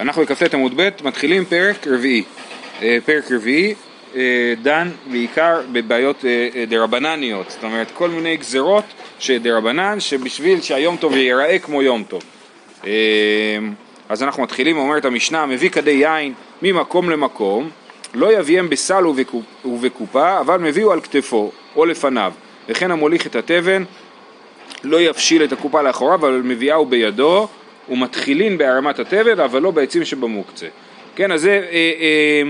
אנחנו בכ"ט עמוד ב' מתחילים פרק רביעי. אה, פרק רביעי אה, דן בעיקר בבעיות אה, דרבנניות, זאת אומרת כל מיני גזרות שדרבנן שבשביל שהיום טוב ייראה כמו יום טוב. אז אנחנו מתחילים, אומרת המשנה, מביא כדי יין ממקום למקום, לא יביאם בסל ובקופה, אבל מביאו על כתפו או לפניו, וכן המוליך את התבן לא יפשיל את הקופה לאחוריו, אבל מביאהו בידו ומתחילין בהרמת התבן, אבל לא בעצים שבמוקצה. כן, אז זה אה, אה,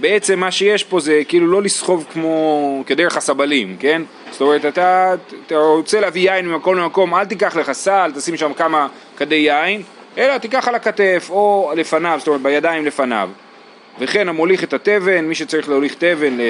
בעצם מה שיש פה זה כאילו לא לסחוב כמו כדרך הסבלים, כן? זאת אומרת, אתה, אתה רוצה להביא יין ממקום למקום, אל תיקח לך סל, תשים שם כמה כדי יין, אלא תיקח על הכתף או לפניו, זאת אומרת בידיים לפניו. וכן המוליך את התבן, מי שצריך להוליך תבן אה,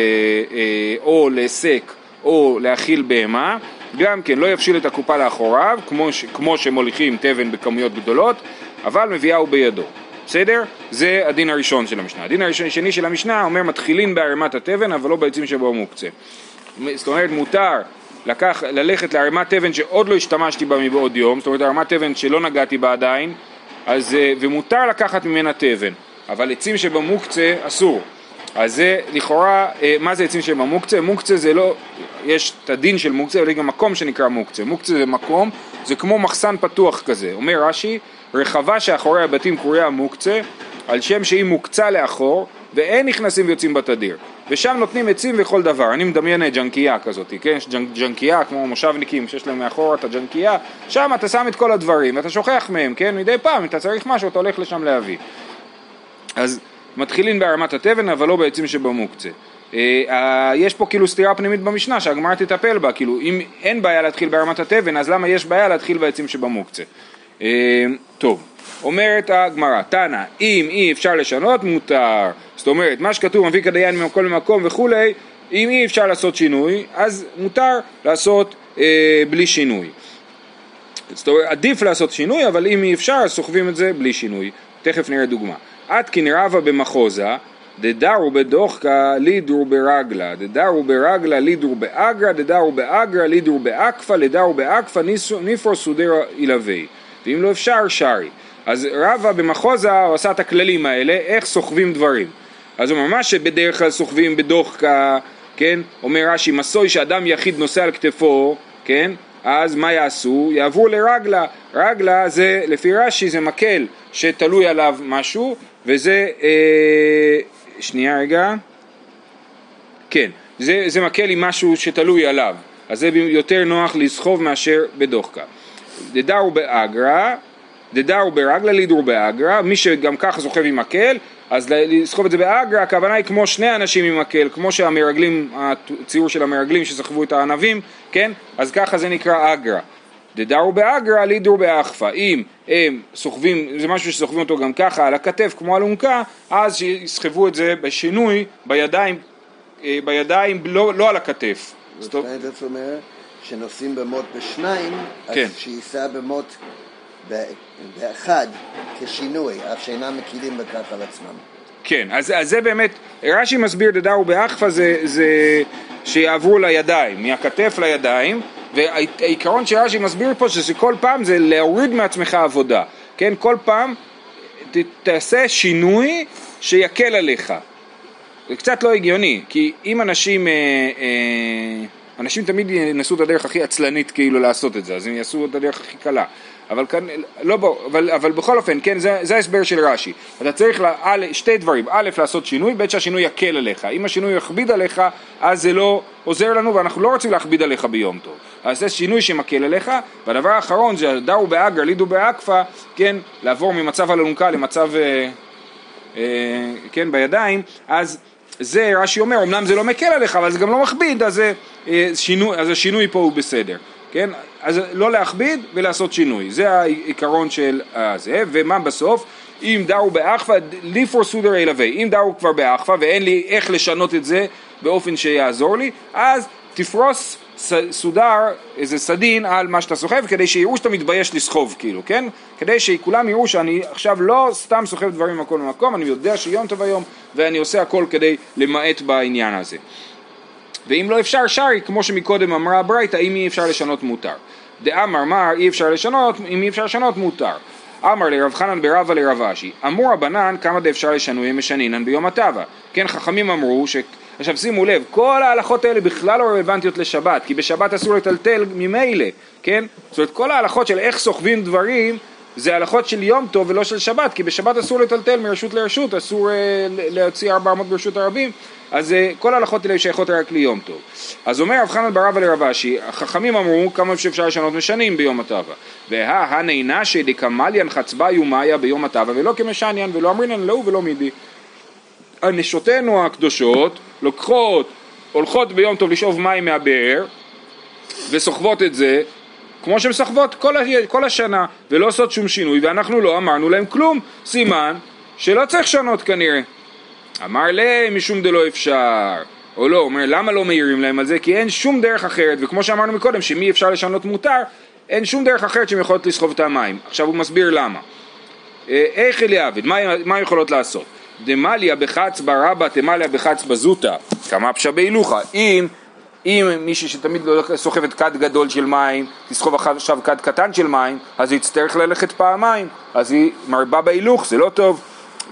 אה, או להסק או להאכיל בהמה, גם כן לא יפשיל את הקופה לאחוריו, כמו, ש, כמו שמוליכים תבן בכמויות גדולות, אבל מביאהו בידו. בסדר? זה הדין הראשון של המשנה. הדין השני של המשנה אומר מתחילים בערימת התבן, אבל לא בעצים שבו מוקצה. זאת אומרת מותר לקח, ללכת לערימת תבן שעוד לא השתמשתי בה מבעוד יום, זאת אומרת ערימת תבן שלא נגעתי בה עדיין, אז, אה, ומותר לקחת ממנה תבן, אבל עצים שבמוקצה אסור. אז זה לכאורה, אה, מה זה עצים שהם המוקצה? מוקצה זה לא, יש את הדין של מוקצה, אבל יש גם מקום שנקרא מוקצה. מוקצה זה מקום, זה כמו מחסן פתוח כזה. אומר רש"י, רחבה שאחורי הבתים קרויה מוקצה, על שם שהיא מוקצה לאחור, ואין נכנסים ויוצאים בתדיר. ושם נותנים עצים וכל דבר. אני מדמיין ג'נקייה כזאת, כן? יש ג'נקייה כמו מושבניקים שיש להם מאחורה את הג'נקייה, שם אתה שם את כל הדברים, ואתה שוכח מהם, כן? מדי פעם, אתה צריך משהו, אתה הולך לשם להביא. אז מתחילים בהרמת התבן אבל לא בעצים שבמוקצה. אה, יש פה כאילו סתירה פנימית במשנה שהגמרא תטפל בה, כאילו אם אין בעיה להתחיל בהרמת התבן אז למה יש בעיה להתחיל בעצים שבמוקצה? אה, טוב, אומרת הגמרא, תנא, אם אי אפשר לשנות מותר, זאת אומרת מה שכתוב מביא כדיין ממקום למקום וכולי, אם אי אפשר לעשות שינוי אז מותר לעשות אה, בלי שינוי. זאת אומרת עדיף לעשות שינוי אבל אם אי אפשר אז סוחבים את זה בלי שינוי, תכף נראה דוגמה. עתקין רבא במחוזה, דדרו בדוחקה לידור ברגלה, דדרו ברגלה לידור באגרא, דדרו באגרא לידור באקפא, לדרו באקפא ניפור סודר ילווה. ואם לא אפשר, שרי. אז רבא במחוזה הוא עשה את הכללים האלה, איך סוחבים דברים. אז הוא ממש שבדרך כלל סוחבים בדוחקה, כן? אומר רש"י, מסוי שאדם יחיד נושא על כתפו, כן? אז מה יעשו? יעברו לרגלה. רגלה זה, לפי רש"י, זה מקל שתלוי עליו משהו, וזה, אה, שנייה רגע, כן, זה, זה מקל עם משהו שתלוי עליו, אז זה יותר נוח לסחוב מאשר בדוחקה. דדרו באגרא, דדרו ברגלה לידרו באגרא, מי שגם ככה סוחב עם מקל, אז לסחוב את זה באגרא, הכוונה היא כמו שני אנשים עם מקל, כמו שהמרגלים, הציור של המרגלים שסחבו את הענבים, כן? אז ככה זה נקרא אגרא. דדרו באגרא לידור באכפא, אם הם סוחבים, זה משהו שסוחבים אותו גם ככה על הכתף כמו אלונקה, אז שיסחבו את זה בשינוי בידיים, אה, בידיים לא, לא על הכתף. זאת אומרת שנוסעים במוט בשניים, כן. אז שייסע במוט באחד כשינוי, אף שאינם מקילים בכך על עצמם. כן, אז, אז זה באמת, רש"י מסביר דדרו באכפא זה, זה שיעברו לידיים, מהכתף לידיים, והעיקרון שרש"י מסביר פה שכל פעם זה להוריד מעצמך עבודה, כן? כל פעם ת, תעשה שינוי שיקל עליך. זה קצת לא הגיוני, כי אם אנשים, אה, אה, אנשים תמיד ינסו את הדרך הכי עצלנית כאילו לעשות את זה, אז הם יעשו את הדרך הכי קלה. אבל כאן, לא בוא, אבל, אבל בכל אופן, כן, זה, זה ההסבר של רש"י. אתה צריך לה, א', שתי דברים, א', לעשות שינוי, ב', שהשינוי יקל עליך. אם השינוי יכביד עליך, אז זה לא עוזר לנו, ואנחנו לא רוצים להכביד עליך ביום טוב. אז זה שינוי שמקל עליך, והדבר האחרון זה דרו באגר, לידו באקפה, כן, לעבור ממצב אלונקה למצב, אה, אה, כן, בידיים, אז זה רש"י אומר, אמנם זה לא מקל עליך, אבל זה גם לא מכביד, אז, אה, שינוי, אז השינוי פה הוא בסדר. כן? אז לא להכביד ולעשות שינוי, זה העיקרון של זה, ומה בסוף? אם דאו באחווה, ליפור סודר ילווה, אם דאו כבר באחווה ואין לי איך לשנות את זה באופן שיעזור לי, אז תפרוס סודר, איזה סדין על מה שאתה סוחב כדי שיראו שאתה מתבייש לסחוב כאילו, כן? כדי שכולם יראו שאני עכשיו לא סתם סוחב דברים ממקום למקום, אני יודע שיום טוב היום ואני עושה הכל כדי למעט בעניין הזה. ואם לא אפשר שרי, כמו שמקודם אמרה הברייתא, אם אי אפשר לשנות מותר. דאמר מר אי אפשר לשנות, אם אי אפשר לשנות מותר. אמר לרב חנן ברבה לרב אשי, אמור רבנן כמה דאפשר לשנוי משנינן ביום הטבע. כן, חכמים אמרו ש... עכשיו שימו לב, כל ההלכות האלה בכלל לא רלוונטיות לשבת, כי בשבת אסור לטלטל ממילא, כן? זאת אומרת, כל ההלכות של איך סוחבים דברים זה הלכות של יום טוב ולא של שבת, כי בשבת אסור לטלטל מרשות לרשות, אסור uh, להוציא 400 ברשות הרבים, אז uh, כל ההלכות האלה שייכות רק ליום טוב. אז אומר רב חנן ברבא לרב אשי, החכמים אמרו כמה שאפשר לשנות משנים ביום הטבע. והא הנעינה שדקמליין חצבה יומיה ביום הטבע ולא כמשניין ולא אמרינן לא ולא מידי. הנשותינו הקדושות לוקחות, הולכות ביום טוב לשאוב מים מהבאר וסוחבות את זה כמו שהן סוחבות כל, כל השנה ולא עושות שום שינוי ואנחנו לא אמרנו להם כלום, סימן שלא צריך לשנות כנראה. אמר להם משום דלא אפשר, או לא, אומר למה לא מעירים להם על זה? כי אין שום דרך אחרת, וכמו שאמרנו מקודם שמי אפשר לשנות מותר, אין שום דרך אחרת שהן יכולות לסחוב את המים. עכשיו הוא מסביר למה. אה, איך אליעבד, מה, מה יכולות לעשות? דמליה בחץ ברבא תמליה בחץ בזוטה, כמה פשע בהילוכה. אם אם מישהי שתמיד סוחבת כד גדול של מים, תסחוב עכשיו כד קטן של מים, אז היא תצטרך ללכת פעמיים, אז היא מרבה בהילוך, זה לא טוב.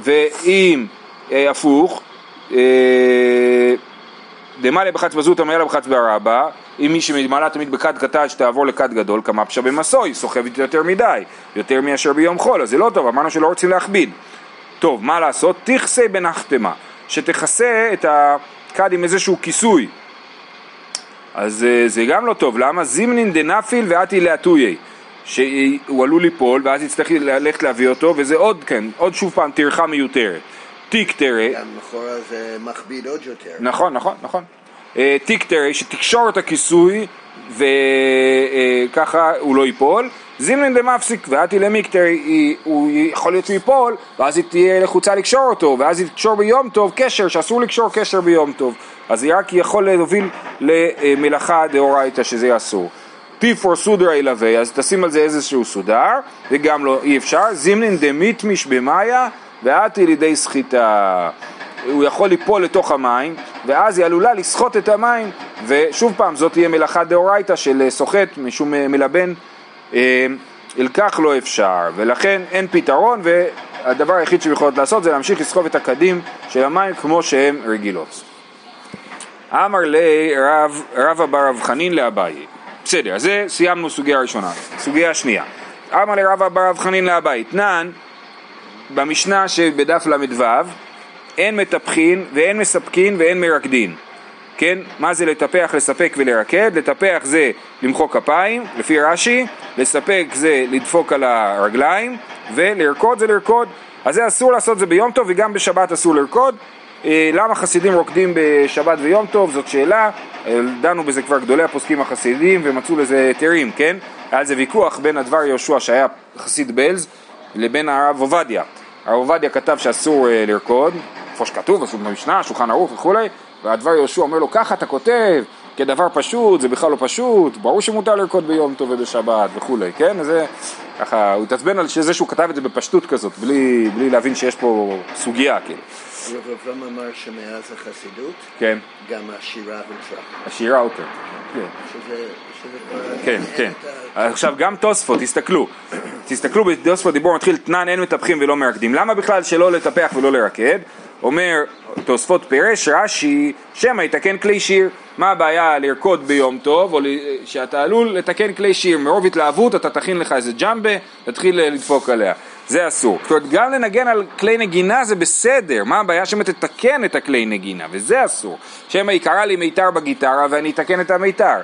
ואם אה, הפוך, אה, דמליה בחץ בזוטה מליה בחץ ברבא, אם מי שמעלה תמיד בכד קטן שתעבור לכד גדול, כמה פשע במסוי, סוחבת יותר מדי, יותר מאשר ביום חול, אז זה לא טוב, אמרנו שלא רוצים להכביד. טוב, מה לעשות? תכסה בנחתמה, שתכסה את הכד עם איזשהו כיסוי. אז אה, זה גם לא טוב, למה? זימנין דנפיל ואתי לאטויי, שהוא עלול ליפול ואז יצטרך ללכת להביא אותו וזה עוד, כן, עוד שוב פעם טרחה מיותרת. תיק תרא. גם לכאורה זה מכביד עוד יותר. נכון, נכון, נכון. אה, תיק תרא, שתקשור את הכיסוי וככה הוא לא ייפול. זימנין דמפסיק ואתי למיקטר, הוא יכול להיות ליפול ואז היא תהיה לחוצה לקשור אותו ואז היא תקשור ביום טוב קשר שאסור לקשור קשר ביום טוב אז היא רק יכול להוביל למלאכה דאורייתא שזה אסור. פיפור סודר ילווה, אז תשים על זה איזשהו סודר, וגם לא אי אפשר, זימנין דמיתמיש במאיה ואתי לידי סחיטה. הוא יכול ליפול לתוך המים, ואז היא עלולה לסחוט את המים, ושוב פעם זאת תהיה מלאכה דאורייתא של סוחט משום מלבן, אה, אל כך לא אפשר, ולכן אין פתרון, והדבר היחיד שהן יכולות לעשות זה להמשיך לסחוב את הקדים של המים כמו שהן רגילות. אמר לי רב, רבא בר רב חנין לאביי. בסדר, אז זה סיימנו סוגיה ראשונה. סוגיה שנייה. אמר לי רבא בר רב חנין לאביי. תנן, במשנה שבדף ל"ו, אין מטפחין ואין מספקין ואין מרקדין. כן? מה זה לטפח, לספק ולרקד? לטפח זה למחוא כפיים, לפי רש"י, לספק זה לדפוק על הרגליים, ולרקוד זה לרקוד. אז זה אסור לעשות זה ביום טוב וגם בשבת אסור לרקוד, אה, למה חסידים רוקדים בשבת ויום טוב? זאת שאלה, אה, דנו בזה כבר גדולי הפוסקים החסידים ומצאו לזה היתרים, כן? היה על זה ויכוח בין הדבר יהושע שהיה חסיד בלז לבין הרב עובדיה. הרב עובדיה כתב שאסור אה, לרקוד, איפה שכתוב, אסור במשנה, שולחן ערוך וכולי, והדבר יהושע אומר לו ככה אתה כותב, כדבר פשוט, זה בכלל לא פשוט, ברור שמותר לרקוד ביום טוב ובשבת וכולי, כן? זה ככה, הוא התעצבן על זה שהוא כתב את זה בפשטות כזאת, בלי, בלי להבין שיש פה סוגיה, כאילו. רב רם אמר שמאז החסידות, כן. גם השירה הותרה. השירה הותרה, כן. שזה. כן, כן. עכשיו גם תוספות, תסתכלו, תסתכלו בתוספות דיבור מתחיל תנן אין מטפחים ולא מרקדים, למה בכלל שלא לטפח ולא לרקד? אומר תוספות פירש רש"י שמא יתקן כלי שיר. מה הבעיה לרקוד ביום טוב או שאתה עלול לתקן כלי שיר? מרוב התלהבות אתה תכין לך איזה ג'מבה תתחיל לדפוק עליה. זה אסור. זאת אומרת, גם לנגן על כלי נגינה זה בסדר, מה הבעיה שמא תתקן את הכלי נגינה, וזה אסור. שמא יקרא לי מיתר בגיטרה ואני אתקן את המיתר.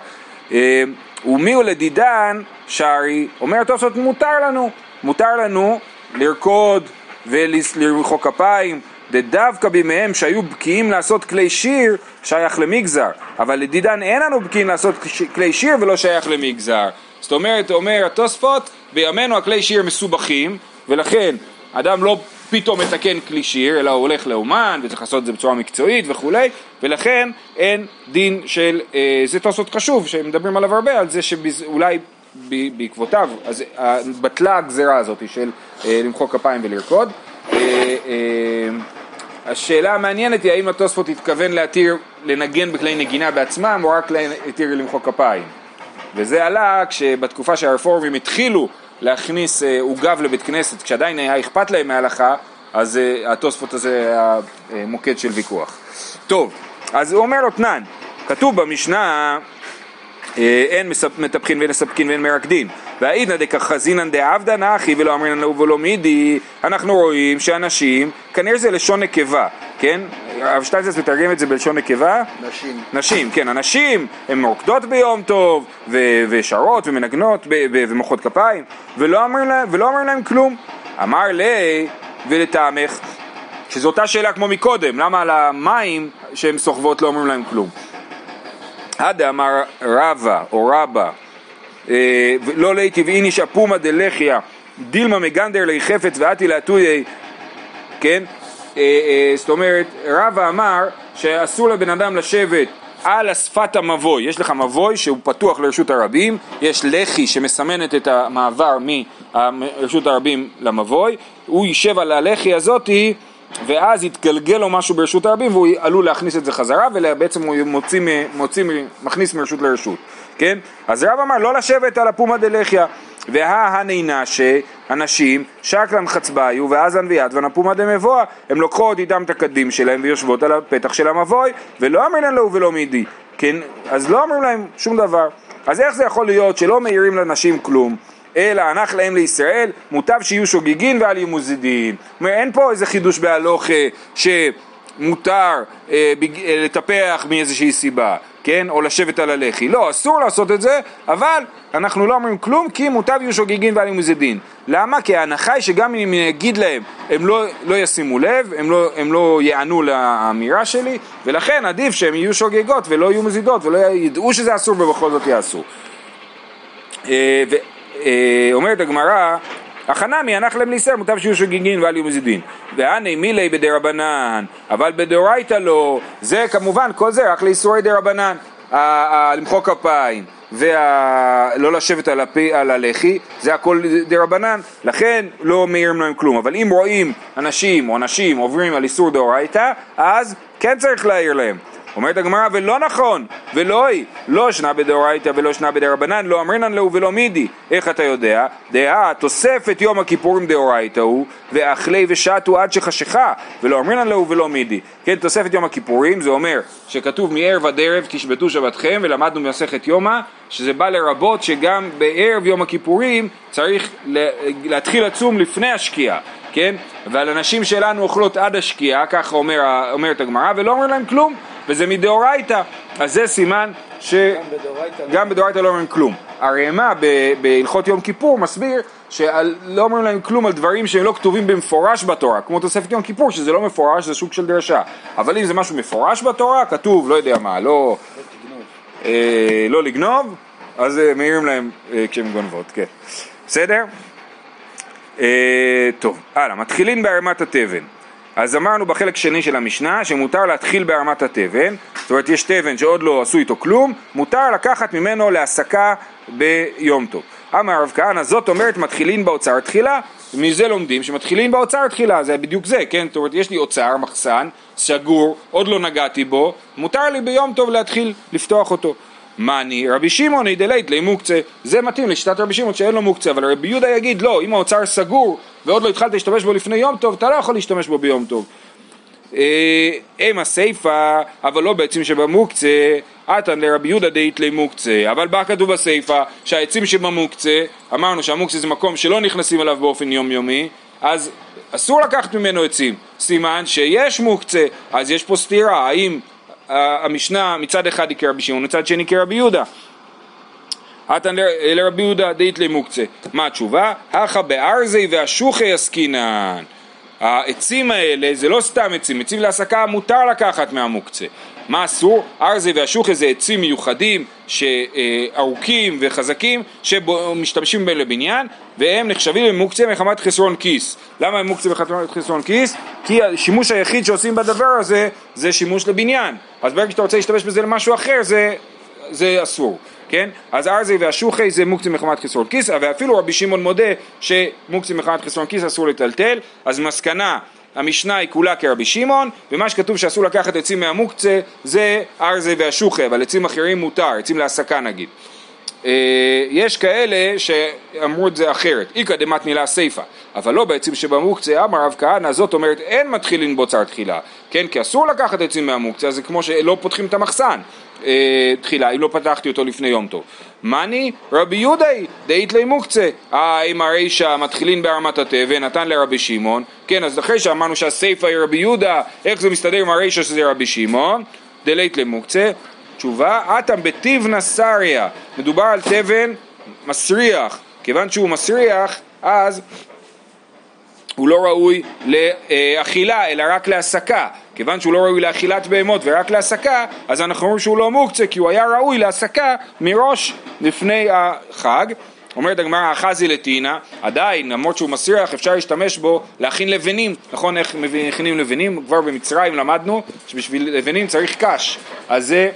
אה, ומי הוא לדידן? שרי, אומר תוספות מותר לנו, מותר לנו לרקוד ולמחוא כפיים, דווקא בימיהם שהיו בקיאים לעשות כלי שיר שייך למגזר, אבל לדידן אין לנו בקיאים לעשות כלי שיר ולא שייך למגזר. זאת אומרת, אומר התוספות, בימינו הכלי שיר מסובכים, ולכן אדם לא פתאום מתקן כלי שיר, אלא הוא הולך לאומן וצריך לעשות את זה בצורה מקצועית וכולי, ולכן אין דין של, אה, זה תוספות חשוב שמדברים עליו הרבה, על זה שאולי בעקבותיו, אז בטלה הגזרה הזאת של אה, למחוא כפיים ולרקוד. אה, אה, השאלה המעניינת היא האם התוספות התכוון להתיר לנגן בכלי נגינה בעצמם או רק להתיר למחוא כפיים. וזה עלה כשבתקופה שהרפורמים התחילו להכניס אה, עוגב לבית כנסת כשעדיין היה אכפת להם מההלכה, אז אה, התוספות הזה היה אה, מוקד של ויכוח. טוב, אז הוא אומר לו תנן, כתוב במשנה אין מטפחין ואין מספקין ואין מרקדין והאידנא דקחזינן דעבדא נחי ולא אמרינן לו ולא מידי אנחנו רואים שאנשים, כנראה זה לשון נקבה, כן? הרב שטיינזרס מתרגם את זה בלשון נקבה? נשים. נשים, כן, הנשים הן רוקדות ביום טוב ו- ושרות ומנגנות ב- ב- ומוחאות כפיים ולא אומרים להם, ולא אומרים להם כלום אמר לי ולטעמך שזו אותה שאלה כמו מקודם, למה על המים שהן סוחבות לא אומרים להם כלום? עדה אמר רבא או רבא לא ליטיב איניש אפומה דלחיה דילמה מגנדר לי חפץ ואתי לאתויי כן? אה, אה, זאת אומרת רבא אמר שאסור לבן אדם לשבת על השפת המבוי, יש לך מבוי שהוא פתוח לרשות הרבים, יש לחי שמסמנת את המעבר מרשות הרבים למבוי, הוא יישב על הלחי הזאתי ואז יתגלגל לו משהו ברשות הרבים והוא עלול להכניס את זה חזרה ובעצם הוא מוציא, מוציא, מכניס מרשות לרשות, כן? אז רב אמר לא לשבת על הפומה דלחיה וההנינה שאנשים שקלן חצבאיו ואזן ויד ונפומה דמבואה הם לוקחות איתם את הקדים שלהם ויושבות על הפתח של המבוי ולא אמרינן לו ולא מידי, כן? אז לא אומרים להם שום דבר אז איך זה יכול להיות שלא מעירים לנשים כלום אלא הנח להם לישראל, מוטב שיהיו שוגגין ואל יהיו מוזידין. זאת אומרת, אין פה איזה חידוש בהלוכה שמותר אה, בג... אה, לטפח מאיזושהי סיבה, כן? או לשבת על הלחי. לא, אסור לעשות את זה, אבל אנחנו לא אומרים כלום כי מוטב יהיו שוגגין ואל יהיו מוזידין. למה? כי ההנחה היא שגם אם אני אגיד להם, הם לא, לא ישימו לב, הם לא, הם לא יענו לאמירה שלי, ולכן עדיף שהם יהיו שוגגות ולא יהיו מזידות ולא ידעו שזה אסור ובכל זאת יעשו. אה, אה, אומרת הגמרא, החנמי הנח להם לישראל מוטב שיהיו שגיגין ואל יהיו מזידין. והני מילי בדרבנן, אבל בדאורייתא לא, זה כמובן כל זה רק לאיסורי דרבנן, למחוא כפיים. ולא לשבת על, הלחי, זה הכל דרבנן, לכן לא מעירים להם כלום. אבל אם רואים אנשים או אנשים עוברים על איסור דאורייתא, אז כן צריך להעיר להם. אומרת הגמרא ולא נכון ולא היא לא שנה בדאורייתא ולא שנה בדרבנן לא אמרינן לו ולא מידי איך אתה יודע? דעה תוספת יום הכיפורים דאורייתא הוא ואכלי ושתו עד שחשיכה ולא אמרינן לו ולא מידי כן תוספת יום הכיפורים זה אומר שכתוב מערב עד ערב תשבתו שבתכם ולמדנו במסכת יומא שזה בא לרבות שגם בערב יום הכיפורים צריך להתחיל לצום לפני השקיעה כן? ועל הנשים שלנו אוכלות עד השקיעה, ככה אומר, אומרת הגמרא, ולא אומר להם כלום, וזה מדאורייתא, אז זה סימן שגם בדאורייתא לא אומרים כלום. הראמה בהלכות יום כיפור מסביר שלא אומרים להם כלום על דברים שהם לא כתובים במפורש בתורה, כמו תוספת יום כיפור שזה לא מפורש, זה סוג של דרשה. אבל אם זה משהו מפורש בתורה, כתוב, לא יודע מה, לא... אה, לא לגנוב, אז אה, מעירים להם אה, כשהם גונבות, כן. בסדר? אה, טוב, הלאה, מתחילים בהרמת התבן. אז אמרנו בחלק שני של המשנה שמותר להתחיל בהרמת התבן, זאת אומרת יש תבן שעוד לא עשו איתו כלום, מותר לקחת ממנו להסקה ביום טוב. אמר הרב כהנא, זאת אומרת מתחילין באוצר תחילה, מזה לומדים שמתחילין באוצר תחילה, זה בדיוק זה, כן? זאת אומרת יש לי אוצר, מחסן, סגור, עוד לא נגעתי בו, מותר לי ביום טוב להתחיל לפתוח אותו. מאני, רבי שמעון ידלית לי מוקצה, זה מתאים לשיטת רבי שמעון שאין לו מוקצה, אבל רבי יהודה יגיד לא, אם האוצר סגור ועוד לא התחלת להשתמש בו לפני יום טוב, אתה לא יכול להשתמש בו ביום טוב. אם אה, הסיפה, אבל לא בעצים שבמוקצה, עתן לרבי יהודה דאית לי מוקצה, אבל בא כתוב בסיפה שהעצים שבמוקצה, אמרנו שהמוקצה זה מקום שלא נכנסים אליו באופן יומיומי, אז אסור לקחת ממנו עצים, סימן שיש מוקצה, אז יש פה סתירה, האם המשנה מצד אחד היא כרבי שמעון, מצד שני כרבי יהודה. עתן לרבי יהודה דאית למוקצה. מה התשובה? הכה בארזי והשוחי עסקינן. העצים האלה זה לא סתם עצים, עצים להסקה מותר לקחת מהמוקצה. מה אסור? ארזי והשוחי זה עצים מיוחדים, ארוכים וחזקים, שמשתמשים בהם לבניין, והם נחשבים למוקצה מחמת חסרון כיס. למה הם מוקצה מחמת חסרון כיס? כי השימוש היחיד שעושים בדבר הזה זה שימוש לבניין. אז ברגע שאתה רוצה להשתמש בזה למשהו אחר זה, זה אסור. כן? אז ארזי והשוחי זה מוקצה מחמת חסרון כיס, ואפילו רבי שמעון מודה שמוקצה מחמת חסרון כיס אסור לטלטל, אז מסקנה המשנה היא כולה כרבי שמעון, ומה שכתוב שאסור לקחת עצים מהמוקצה זה ארזי והשוחי, אבל עצים אחרים מותר, עצים להסקה נגיד. אה, יש כאלה שאמרו את זה אחרת, איכא דמתנילה סיפא, אבל לא בעצים שבמוקצה, אמר רב כהנא, זאת אומרת אין מתחילין בוצר תחילה, כן, כי אסור לקחת עצים מהמוקצה, זה כמו שלא פותחים את המחסן. אה, תחילה, אם לא פתחתי אותו לפני יום טוב. מאני רבי יהודאי דאית לי מוקצה, אה אם הרישא מתחילין בהרמת התה נתן לרבי שמעון, כן אז אחרי שאמרנו שהסיפא היא רבי יהודה, איך זה מסתדר עם הרישא שזה רבי שמעון, דלית למוקצה, תשובה, אטם בטיבנה סריה, מדובר על תבן מסריח, כיוון שהוא מסריח אז הוא לא ראוי לאכילה אלא רק להסקה, כיוון שהוא לא ראוי לאכילת בהמות ורק להסקה, אז אנחנו אומרים שהוא לא מוקצה כי הוא היה ראוי להסקה מראש לפני החג. אומרת הגמרא אחזי לטינה, עדיין למרות שהוא מסריח אפשר להשתמש בו להכין לבנים, נכון איך מכינים לבנים? כבר במצרים למדנו שבשביל לבנים צריך קש, אז זה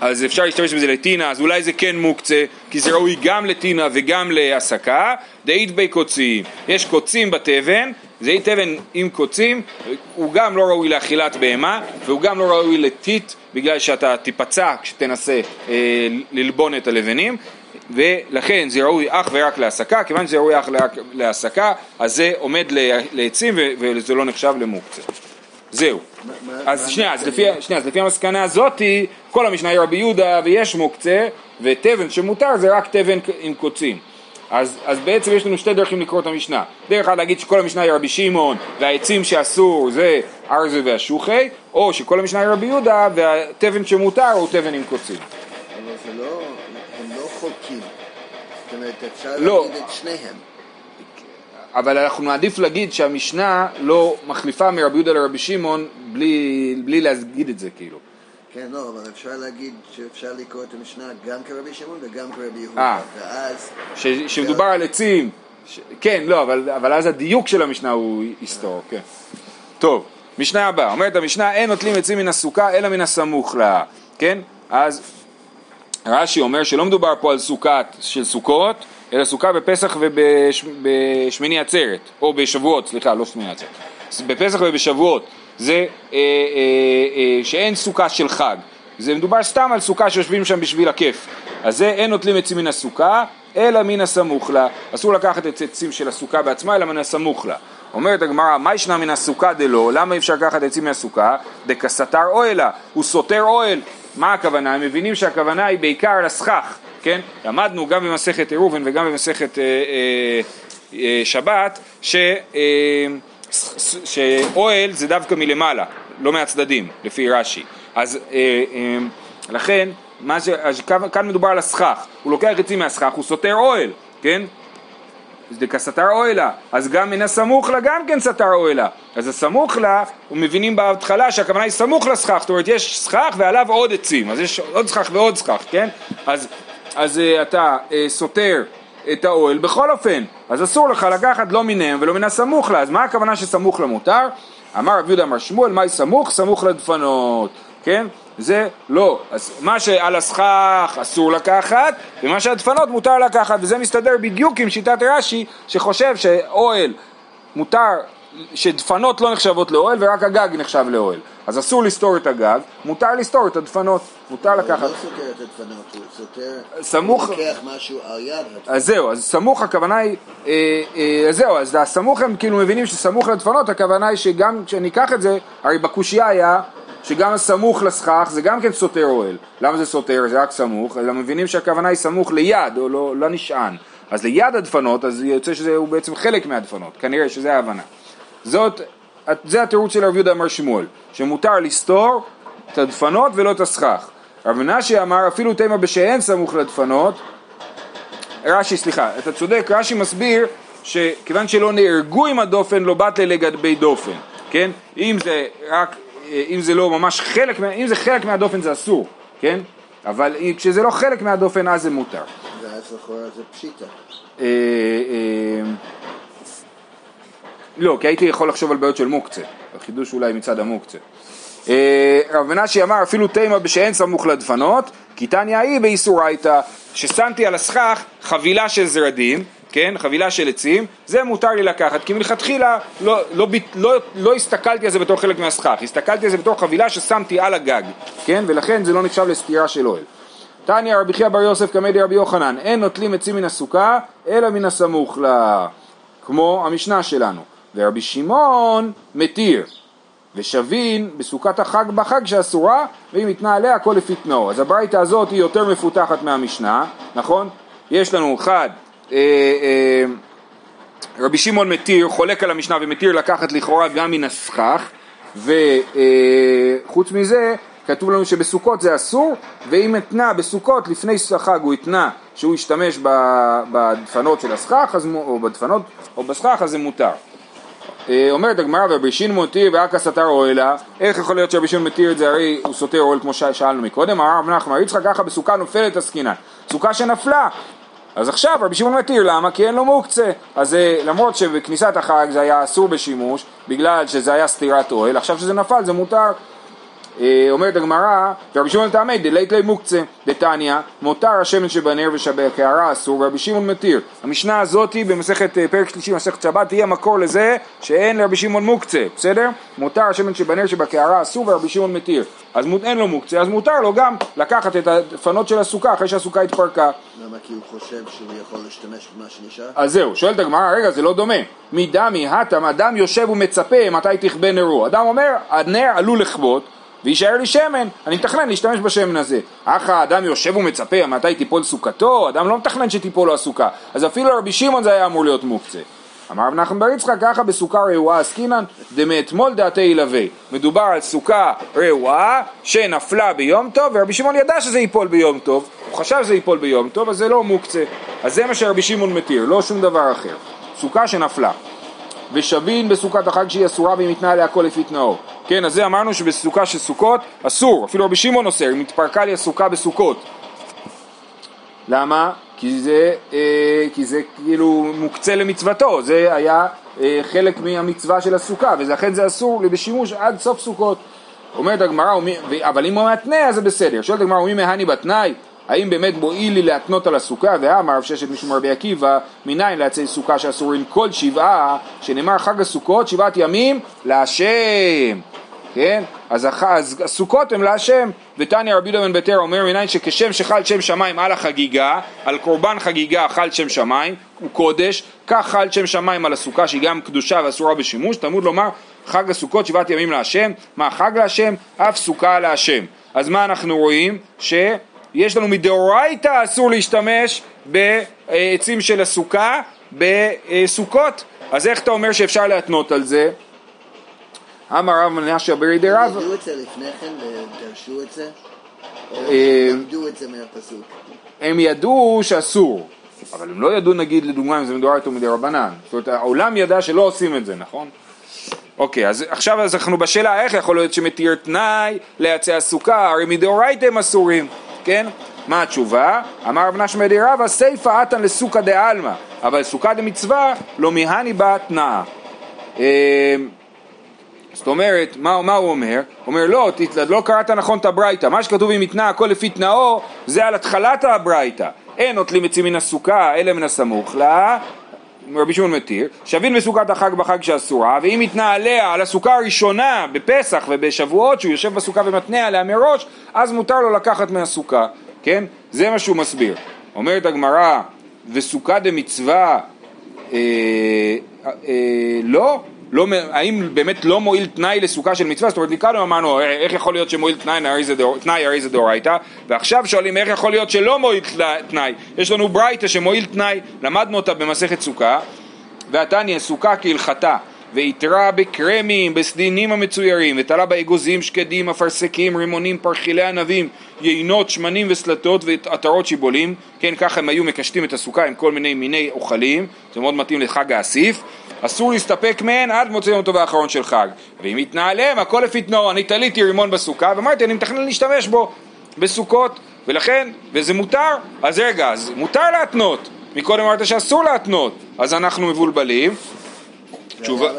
אז אפשר להשתמש בזה לטינה, אז אולי זה כן מוקצה, כי זה ראוי גם לטינה וגם להסקה, דאית בי קוצים, יש קוצים בתבן, זה תבן עם קוצים, הוא גם לא ראוי לאכילת בהמה, והוא גם לא ראוי לטיט, בגלל שאתה תיפצע כשתנסה אה, ללבון את הלבנים, ולכן זה ראוי אך ורק להסקה, כיוון שזה ראוי אך ורק להסקה, אז זה עומד לעצים וזה לא נחשב למוקצה. זהו. אז שנייה, אז לפי, שנייה, אז לפי המסקנה הזאתי, כל המשנה היא רבי יהודה ויש מוקצה, ותבן שמותר זה רק תבן עם קוצים. אז, אז בעצם יש לנו שתי דרכים לקרוא את המשנה. דרך אחת להגיד שכל המשנה היא רבי שמעון, והעצים שאסור זה ארזה והשוחי, או שכל המשנה היא רבי יהודה, והתבן שמותר הוא תבן עם קוצים. אבל זה לא, הם לא חולקים. זאת אומרת, אפשר לא. להגיד את שניהם. אבל אנחנו נעדיף להגיד שהמשנה לא מחליפה מרבי יהודה לרבי שמעון בלי, בלי להגיד את זה כאילו. כן, לא, אבל אפשר להגיד שאפשר לקרוא את המשנה גם כרבי שמעון וגם כרבי יהודה, אה. ואז... ש, שמדובר על עצים, ש, כן, לא, אבל, אבל אז הדיוק של המשנה הוא היסטורי, כן. טוב, משנה הבאה, אומרת המשנה, אין נוטלים עצים מן הסוכה אלא מן הסמוך לה, כן? אז רש"י אומר שלא מדובר פה על סוכת של סוכות, אלא סוכה בפסח ובשמיני עצרת, או בשבועות, סליחה, לא שמיני עצרת, בפסח ובשבועות, זה אה, אה, אה, שאין סוכה של חג, זה מדובר סתם על סוכה שיושבים שם בשביל הכיף, אז זה אין נוטלים עצים מן הסוכה, אלא מן הסמוך לה, אסור לקחת את עצים של הסוכה בעצמה, אלא מן הסמוך לה. אומרת הגמרא, מה ישנה מן הסוכה דלא, למה אי אפשר לקחת עצים מהסוכה? דקסתר אוהלה, הוא סותר אוהל. מה הכוונה? הם מבינים שהכוונה היא בעיקר לסכך, כן? למדנו גם במסכת עירובין וגם במסכת אה, אה, אה, שבת ש, אה, שאוהל זה דווקא מלמעלה, לא מהצדדים, לפי רש"י. אז אה, אה, לכן, ש, אז כאן, מדובר על הסכך, הוא לוקח עצים מהסכך, הוא סותר אוהל, כן? זה כסתר אוהלה, אז גם מן הסמוך לה גם כן סתר אוהלה. אז הסמוך לה, מבינים בהתחלה שהכוונה היא סמוך לסכך, זאת אומרת יש סכך ועליו עוד עצים, אז יש עוד סכך ועוד סכך, כן? אז אז uh, אתה uh, סותר את האוהל בכל אופן, אז אסור לך לקחת לא מניהם ולא מן הסמוך לה, אז מה הכוונה שסמוך למותר? אמר רב יהודה אמר שמואל, מהי סמוך? סמוך לדפנות, כן? זה לא, אז מה שעל הסכך אסור לקחת, ומה שהדפנות מותר לקחת, וזה מסתדר בדיוק עם שיטת רש"י, שחושב שאוהל מותר שדפנות לא נחשבות לאוהל ורק הגג נחשב לאוהל. אז אסור לסתור את הגג, מותר לסתור את הדפנות, מותר לקחת. הוא לא סותר את הדפנות, הוא סותר, סמוך... הוא לוקח משהו על יד. אז זהו, אז סמוך הכוונה היא, אה, אה, זהו, אז הסמוך הם כאילו מבינים שסמוך לדפנות הכוונה היא שגם כשניקח את זה, הרי בקושייה היה שגם הסמוך לסכך זה גם כן סותר אוהל. למה זה סותר? זה רק סמוך, אלא מבינים שהכוונה היא סמוך ליד, או לא, לא נשען. אז ליד הדפנות, אז יוצא שזה בעצם חלק מהדפנות, כנראה שזה ההבנה. זאת, זה התירוץ של רב יהודה אמר שמואל, שמותר לסתור את הדפנות ולא את הסכך. רב מנשי אמר אפילו תימא בשאין סמוך לדפנות, רש"י סליחה, אתה צודק, רש"י מסביר שכיוון שלא נהרגו עם הדופן לא באת לגבי דופן, כן? אם זה רק, אם זה לא ממש חלק, אם זה חלק מהדופן זה אסור, כן? אבל כשזה לא חלק מהדופן אז זה מותר. זה פשיטה. לא, כי הייתי יכול לחשוב על בעיות של מוקצה, החידוש אולי מצד המוקצה. אה, רב מנשי אמר אפילו תימא בשאין סמוך לדפנות, כי תניא היא באיסורייתא, ששמתי על הסכך חבילה של זרדים, כן, חבילה של עצים, זה מותר לי לקחת, כי מלכתחילה לא, לא, לא, לא, הסתכלתי על זה בתור חלק מהסכך, הסתכלתי על זה בתור חבילה ששמתי על הגג, כן, ולכן זה לא נחשב לסתירה של אוהל. תניא רבי חייא בר יוסף קמא רבי יוחנן, אין נוטלים עצים מן הסוכה, אלא מן הסמוך לה, כמו המשנה שלנו. ורבי שמעון מתיר, ושבין בסוכת החג בחג שאסורה, ואם יתנה עליה הכל לפי תנאו. אז הברייתא הזאת היא יותר מפותחת מהמשנה, נכון? יש לנו אחד, אה, אה, רבי שמעון מתיר, חולק על המשנה ומתיר לקחת לכאורה גם מן הסכך, וחוץ אה, מזה כתוב לנו שבסוכות זה אסור, ואם אתנה בסוכות לפני החג הוא אתנה שהוא ישתמש בדפנות של הסכך, או בדפנות או בסכך, אז זה מותר. אה, אומרת הגמרא ורבי שמעון מתיר ואכא סתר אוהלה, איך יכול להיות שרבי שמעון מתיר את זה הרי הוא סותר אוהל כמו ששאלנו מקודם, אמר רב נחמן יצחק ככה בסוכה נופלת עסקינן, סוכה שנפלה אז עכשיו רבי שמעון מתיר, למה? כי אין לו מוקצה. אז זה, למרות שבכניסת החג זה היה אסור בשימוש, בגלל שזה היה סטירת אוהל, עכשיו שזה נפל זה מותר. אה, אומרת הגמרא, ורבי שמעון תעמד דלית לי מוקצה, דתניא, מותר השמן שבנר ושבקערה אסור, ורבי שמעון מתיר. המשנה הזאתי במסכת אה, פרק שלישי במסכת שבת תהיה מקור לזה שאין לרבי שמעון מוקצה, בסדר? מותר השמן שבנר שבקערה אסור ורבי שמעון מתיר. אז אין לו מוקצה, אז מותר לו גם לקחת את הדפנות של הסוכה אחרי שהסוכה התפרקה. למה? כי הוא חושב שהוא יכול להשתמש במה שנשאר? אז זהו, שואלת הגמרא, רגע, זה לא דומה. מדמי התם, אדם יושב ומצפה מתי תכבה נרו. אדם אומר, הנר עלול לכבות ויישאר לי שמן, אני מתכנן להשתמש בשמן הזה. אך האדם יושב ומצפה מתי תיפול סוכתו, אדם לא מתכנן שתיפול לו הסוכה. אז אפילו רבי שמעון זה היה אמור להיות מוקצה. אמר רב נחמן בר יצחק ככה בסוכה רעועה עסקינן דמאתמול דעתי ילווה. מדובר על סוכה רעועה שנפלה ביום טוב ורבי שמעון ידע שזה ייפול ביום טוב, הוא חשב שזה ייפול ביום טוב אז זה לא מוקצה. אז זה מה שרבי שמעון מתיר, לא שום דבר אחר. סוכה שנפלה. ושבין בסוכת החג שהיא אסורה והיא עליה הכל לפי תנאו. כן, אז זה אמרנו שבסוכה של סוכות אסור, אפילו רבי שמעון אוסר, אם התפרקה לי הסוכה בסוכות. למה? כי זה, אה, כי זה כאילו מוקצה למצוותו, זה היה אה, חלק מהמצווה של הסוכה, ולכן זה אסור בשימוש עד סוף סוכות. אומרת הגמרא, אבל אם הוא מתנה אז זה בסדר. שואלת הגמרא, ומי מהני בתנאי? האם באמת מועיל לי להתנות על הסוכה, ואמר רב ששת משום רבי עקיבא, מניין לעצי סוכה שאסורים כל שבעה, שנאמר חג הסוכות שבעת ימים להשם. כן? אז, אז הסוכות הם להשם, ותניא רבי בן ביתר אומר מניין שכשם שחל שם שמיים על החגיגה, על קורבן חגיגה חל שם שמיים, הוא קודש, כך חל שם שמיים על הסוכה שהיא גם קדושה ואסורה בשימוש, תלמוד לומר חג הסוכות שבעת ימים להשם, מה חג להשם? אף סוכה להשם. אז מה אנחנו רואים? ש... יש לנו מדאורייתא אסור להשתמש בעצים של הסוכה בסוכות, אז איך אתה אומר שאפשר להתנות על זה? אמר רב מנשה ברי דרב. הם ידעו את זה לפני כן ודרשו את זה? או אה, למדו את זה מהפסוק? הם ידעו שאסור, אבל הם לא ידעו נגיד לדוגמה אם זה מדאורייתא או מדרבנן. זאת אומרת העולם ידע שלא עושים את זה, נכון? אוקיי, אז עכשיו אנחנו בשאלה איך יכול להיות שמתיר תנאי לעצי הסוכה, הרי מדאורייתא הם אסורים. כן? מה התשובה? אמר רב נחמן די רבא סיפא אתן לסוכא דעלמא אבל סוכה דמצווה לא מיהני בה תנאה אמ, זאת אומרת, מה, מה הוא אומר? הוא אומר לא, לא קראת נכון את הברייתא, מה שכתוב אם יתנה הכל לפי תנאו זה על התחלת הברייתא אין נוטלים עצים מן הסוכה אלא מן הסמוך לה רבי שמעון מתיר, שבין בסוכת החג בחג שאסורה, ואם יתנה עליה על הסוכה הראשונה בפסח ובשבועות שהוא יושב בסוכה ומתנה עליה מראש, אז מותר לו לקחת מהסוכה, כן? זה מה שהוא מסביר. אומרת הגמרא, וסוכה דמצווה, אה, אה, לא, לא, האם באמת לא מועיל תנאי לסוכה של מצווה? זאת אומרת, מקודם אמרנו, איך יכול להיות שמועיל תנאי, הרי זה דאורייתא, ועכשיו שואלים איך יכול להיות שלא מועיל תנאי. יש לנו ברייתא שמועיל תנאי, למדנו אותה במסכת סוכה, והתניא סוכה כהלכתה. ויתרה בקרמים, בסדינים המצוירים, ותלה באגוזים, שקדים, אפרסקים, רימונים, פרחילי ענבים, יינות, שמנים וסלטות ועטרות שיבולים, כן, ככה הם היו מקשטים את הסוכה עם כל מיני מיני אוכלים, זה מאוד מתאים לחג האסיף, אסור להסתפק מהן עד מוצאי יום טוב האחרון של חג. ואם יתנעלם, הכל לפי תנאו, אני תליתי רימון בסוכה, ואמרתי, אני מתכנן להשתמש בו בסוכות, ולכן, וזה מותר, אז רגע, אז מותר להתנות, מקודם אמרת שאסור להתנות, אז אנחנו מבולבלים. תשובה...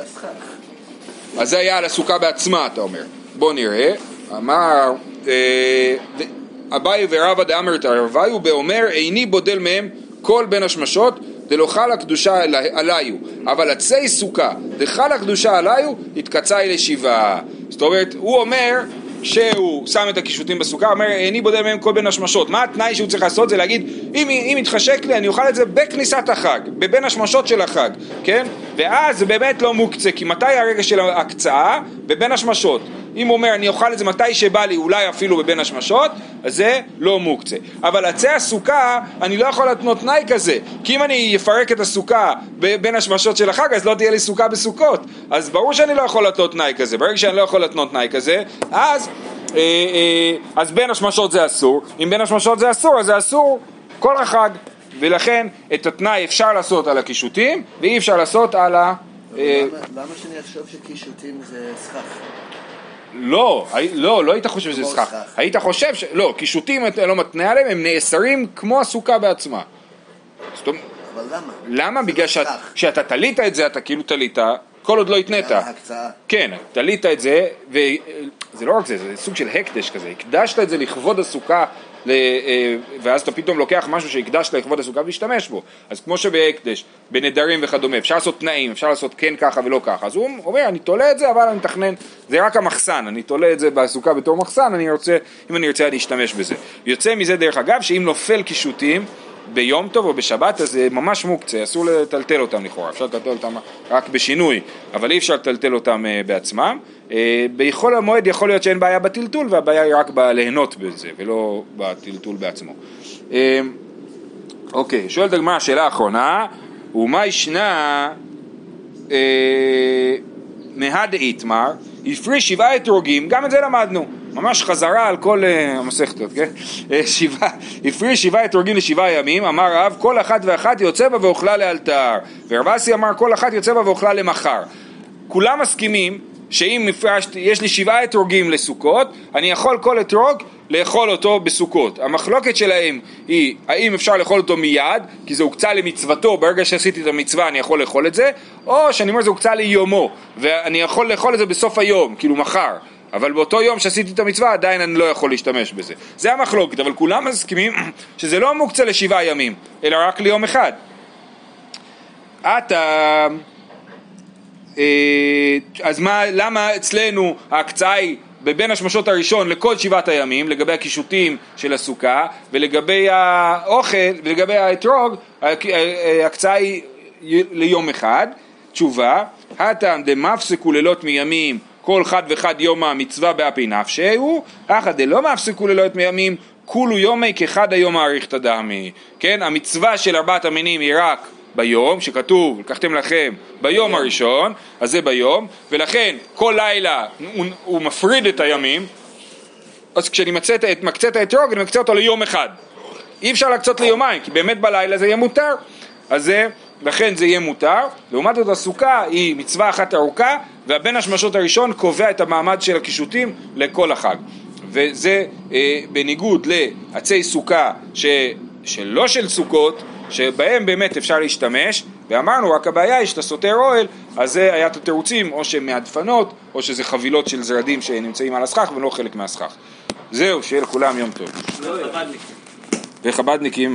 אז זה היה על הסוכה בעצמה, אתה אומר. בוא נראה. אמר, אה, אביי ורבא דאמרת הרביו באומר, איני בודל מהם כל בין השמשות דלא חלה קדושה עליו, אבל עצי סוכה דחלה קדושה עליו, התקצאי לשבעה. זאת אומרת, הוא אומר, שהוא שם את הקישוטים בסוכה, אומר איני בודל מהם כל בין השמשות, מה התנאי שהוא צריך לעשות זה להגיד אם, אם יתחשק לי אני אוכל את זה בכניסת החג, בבין השמשות של החג, כן? ואז זה באמת לא מוקצה, כי מתי הרגע של ההקצאה? בבין השמשות. אם הוא אומר אני אוכל את זה מתי שבא לי, אולי אפילו בבין השמשות, אז זה לא מוקצה. אבל עצי הסוכה, אני לא יכול להתנות תנאי כזה, כי אם אני אפרק את הסוכה בין השמשות של החג, אז לא תהיה לי סוכה בסוכות. אז ברור שאני לא יכול להתנות תנאי כזה. ברגע שאני לא יכול להתנות תנאי כזה, אז, אה, אה, אז בין השמשות זה אסור. אם בין השמשות זה אסור, אז זה אסור כל החג. ולכן את התנאי אפשר לעשות על הקישוטים, ואי אפשר לעשות על ה... אה, למה שאני אחשוב שקישוטים זה סכך? לא, לא, לא היית חושב שזה סכך. היית חושב ש... לא, קישוטים אתה לא מתנה עליהם, הם נאסרים כמו הסוכה בעצמה. אבל למה? למה? בגלל שאתה תלית את זה, אתה כאילו תלית, כל עוד לא התנית. כן, תלית את זה, וזה לא רק זה, זה סוג של הקדש כזה, הקדשת את זה לכבוד הסוכה ואז אתה פתאום לוקח משהו שהקדשת לכבוד הסוכה ולהשתמש בו. אז כמו שבהקדש, בנדרים וכדומה, אפשר לעשות תנאים, אפשר לעשות כן ככה ולא ככה. אז הוא אומר, אני תולה את זה, אבל אני מתכנן, זה רק המחסן, אני תולה את זה בסוכה בתור מחסן, אני רוצה, אם אני רוצה אני אשתמש בזה. יוצא מזה דרך אגב, שאם נופל קישוטים, ביום טוב או בשבת אז זה ממש מוקצה, אסור לטלטל אותם לכאורה, אפשר לטלטל אותם רק בשינוי, אבל אי אפשר לטלטל אותם אה, בעצמם. אה, בחול המועד יכול להיות שאין בעיה בטלטול והבעיה היא רק בליהנות בזה ולא בטלטול בעצמו. אה, אוקיי, שואלת הגמרא השאלה האחרונה, ומה ישנה מהד איתמר, הפריש שבעה אתרוגים, גם את זה למדנו. ממש חזרה על כל uh, המסכתות, כן? אה, שבעה, הפריש שבעה אתרוגים לשבעה ימים, אמר רב, כל אחת ואחת יוצא בה ואוכלה לאלתר. ורב אסי אמר, כל אחת יוצא בה ואוכלה למחר. כולם מסכימים שאם יש לי שבעה אתרוגים לסוכות, אני יכול כל אתרוג לאכול אותו בסוכות. המחלוקת שלהם היא האם אפשר לאכול אותו מיד, כי זה הוקצה למצוותו, ברגע שעשיתי את המצווה אני יכול לאכול את זה, או שאני אומר זה הוקצה ליומו, ואני יכול לאכול את זה בסוף היום, כאילו מחר. אבל באותו יום שעשיתי את המצווה עדיין אני לא יכול להשתמש בזה. זה המחלוקת, אבל כולם מסכימים שזה לא מוקצה לשבעה ימים, אלא רק ליום אחד. אתה... אה, אז מה, למה אצלנו ההקצאה היא בבין השמשות הראשון לכל שבעת הימים, לגבי הקישוטים של הסוכה, ולגבי האוכל, ולגבי האתרוג, ההקצאה היא ליום אחד. תשובה, הטעם דמפסקו לילות מימים כל חד וחד יום המצווה באפי נפשהו, אחא דלא מפסקו לילות מימים, כולו יומי כחד היום האריכתא דמי. כן, המצווה של ארבעת המינים היא רק ביום, שכתוב, לקחתם לכם ביום הראשון, אז זה ביום, ולכן כל לילה הוא, הוא מפריד את הימים, אז כשאני מקצה את האתרוג, אני מקצה אותו ליום אחד. אי אפשר להקצות ליומיים, כי באמת בלילה זה יהיה מותר. אז זה, לכן זה יהיה מותר. לעומת זאת הסוכה היא מצווה אחת ארוכה, והבין השמשות הראשון קובע את המעמד של הקישוטים לכל החג. וזה אה, בניגוד לעצי סוכה ש, שלא של סוכות, שבהם באמת אפשר להשתמש, ואמרנו רק הבעיה היא שאתה סותר אוהל, אז זה היה את התירוצים, או שהם מהדפנות, או שזה חבילות של זרדים שנמצאים על הסכך ולא חלק מהסכך. זהו, שיהיה לכולם יום טוב. וחבדניקים. וחבדניקים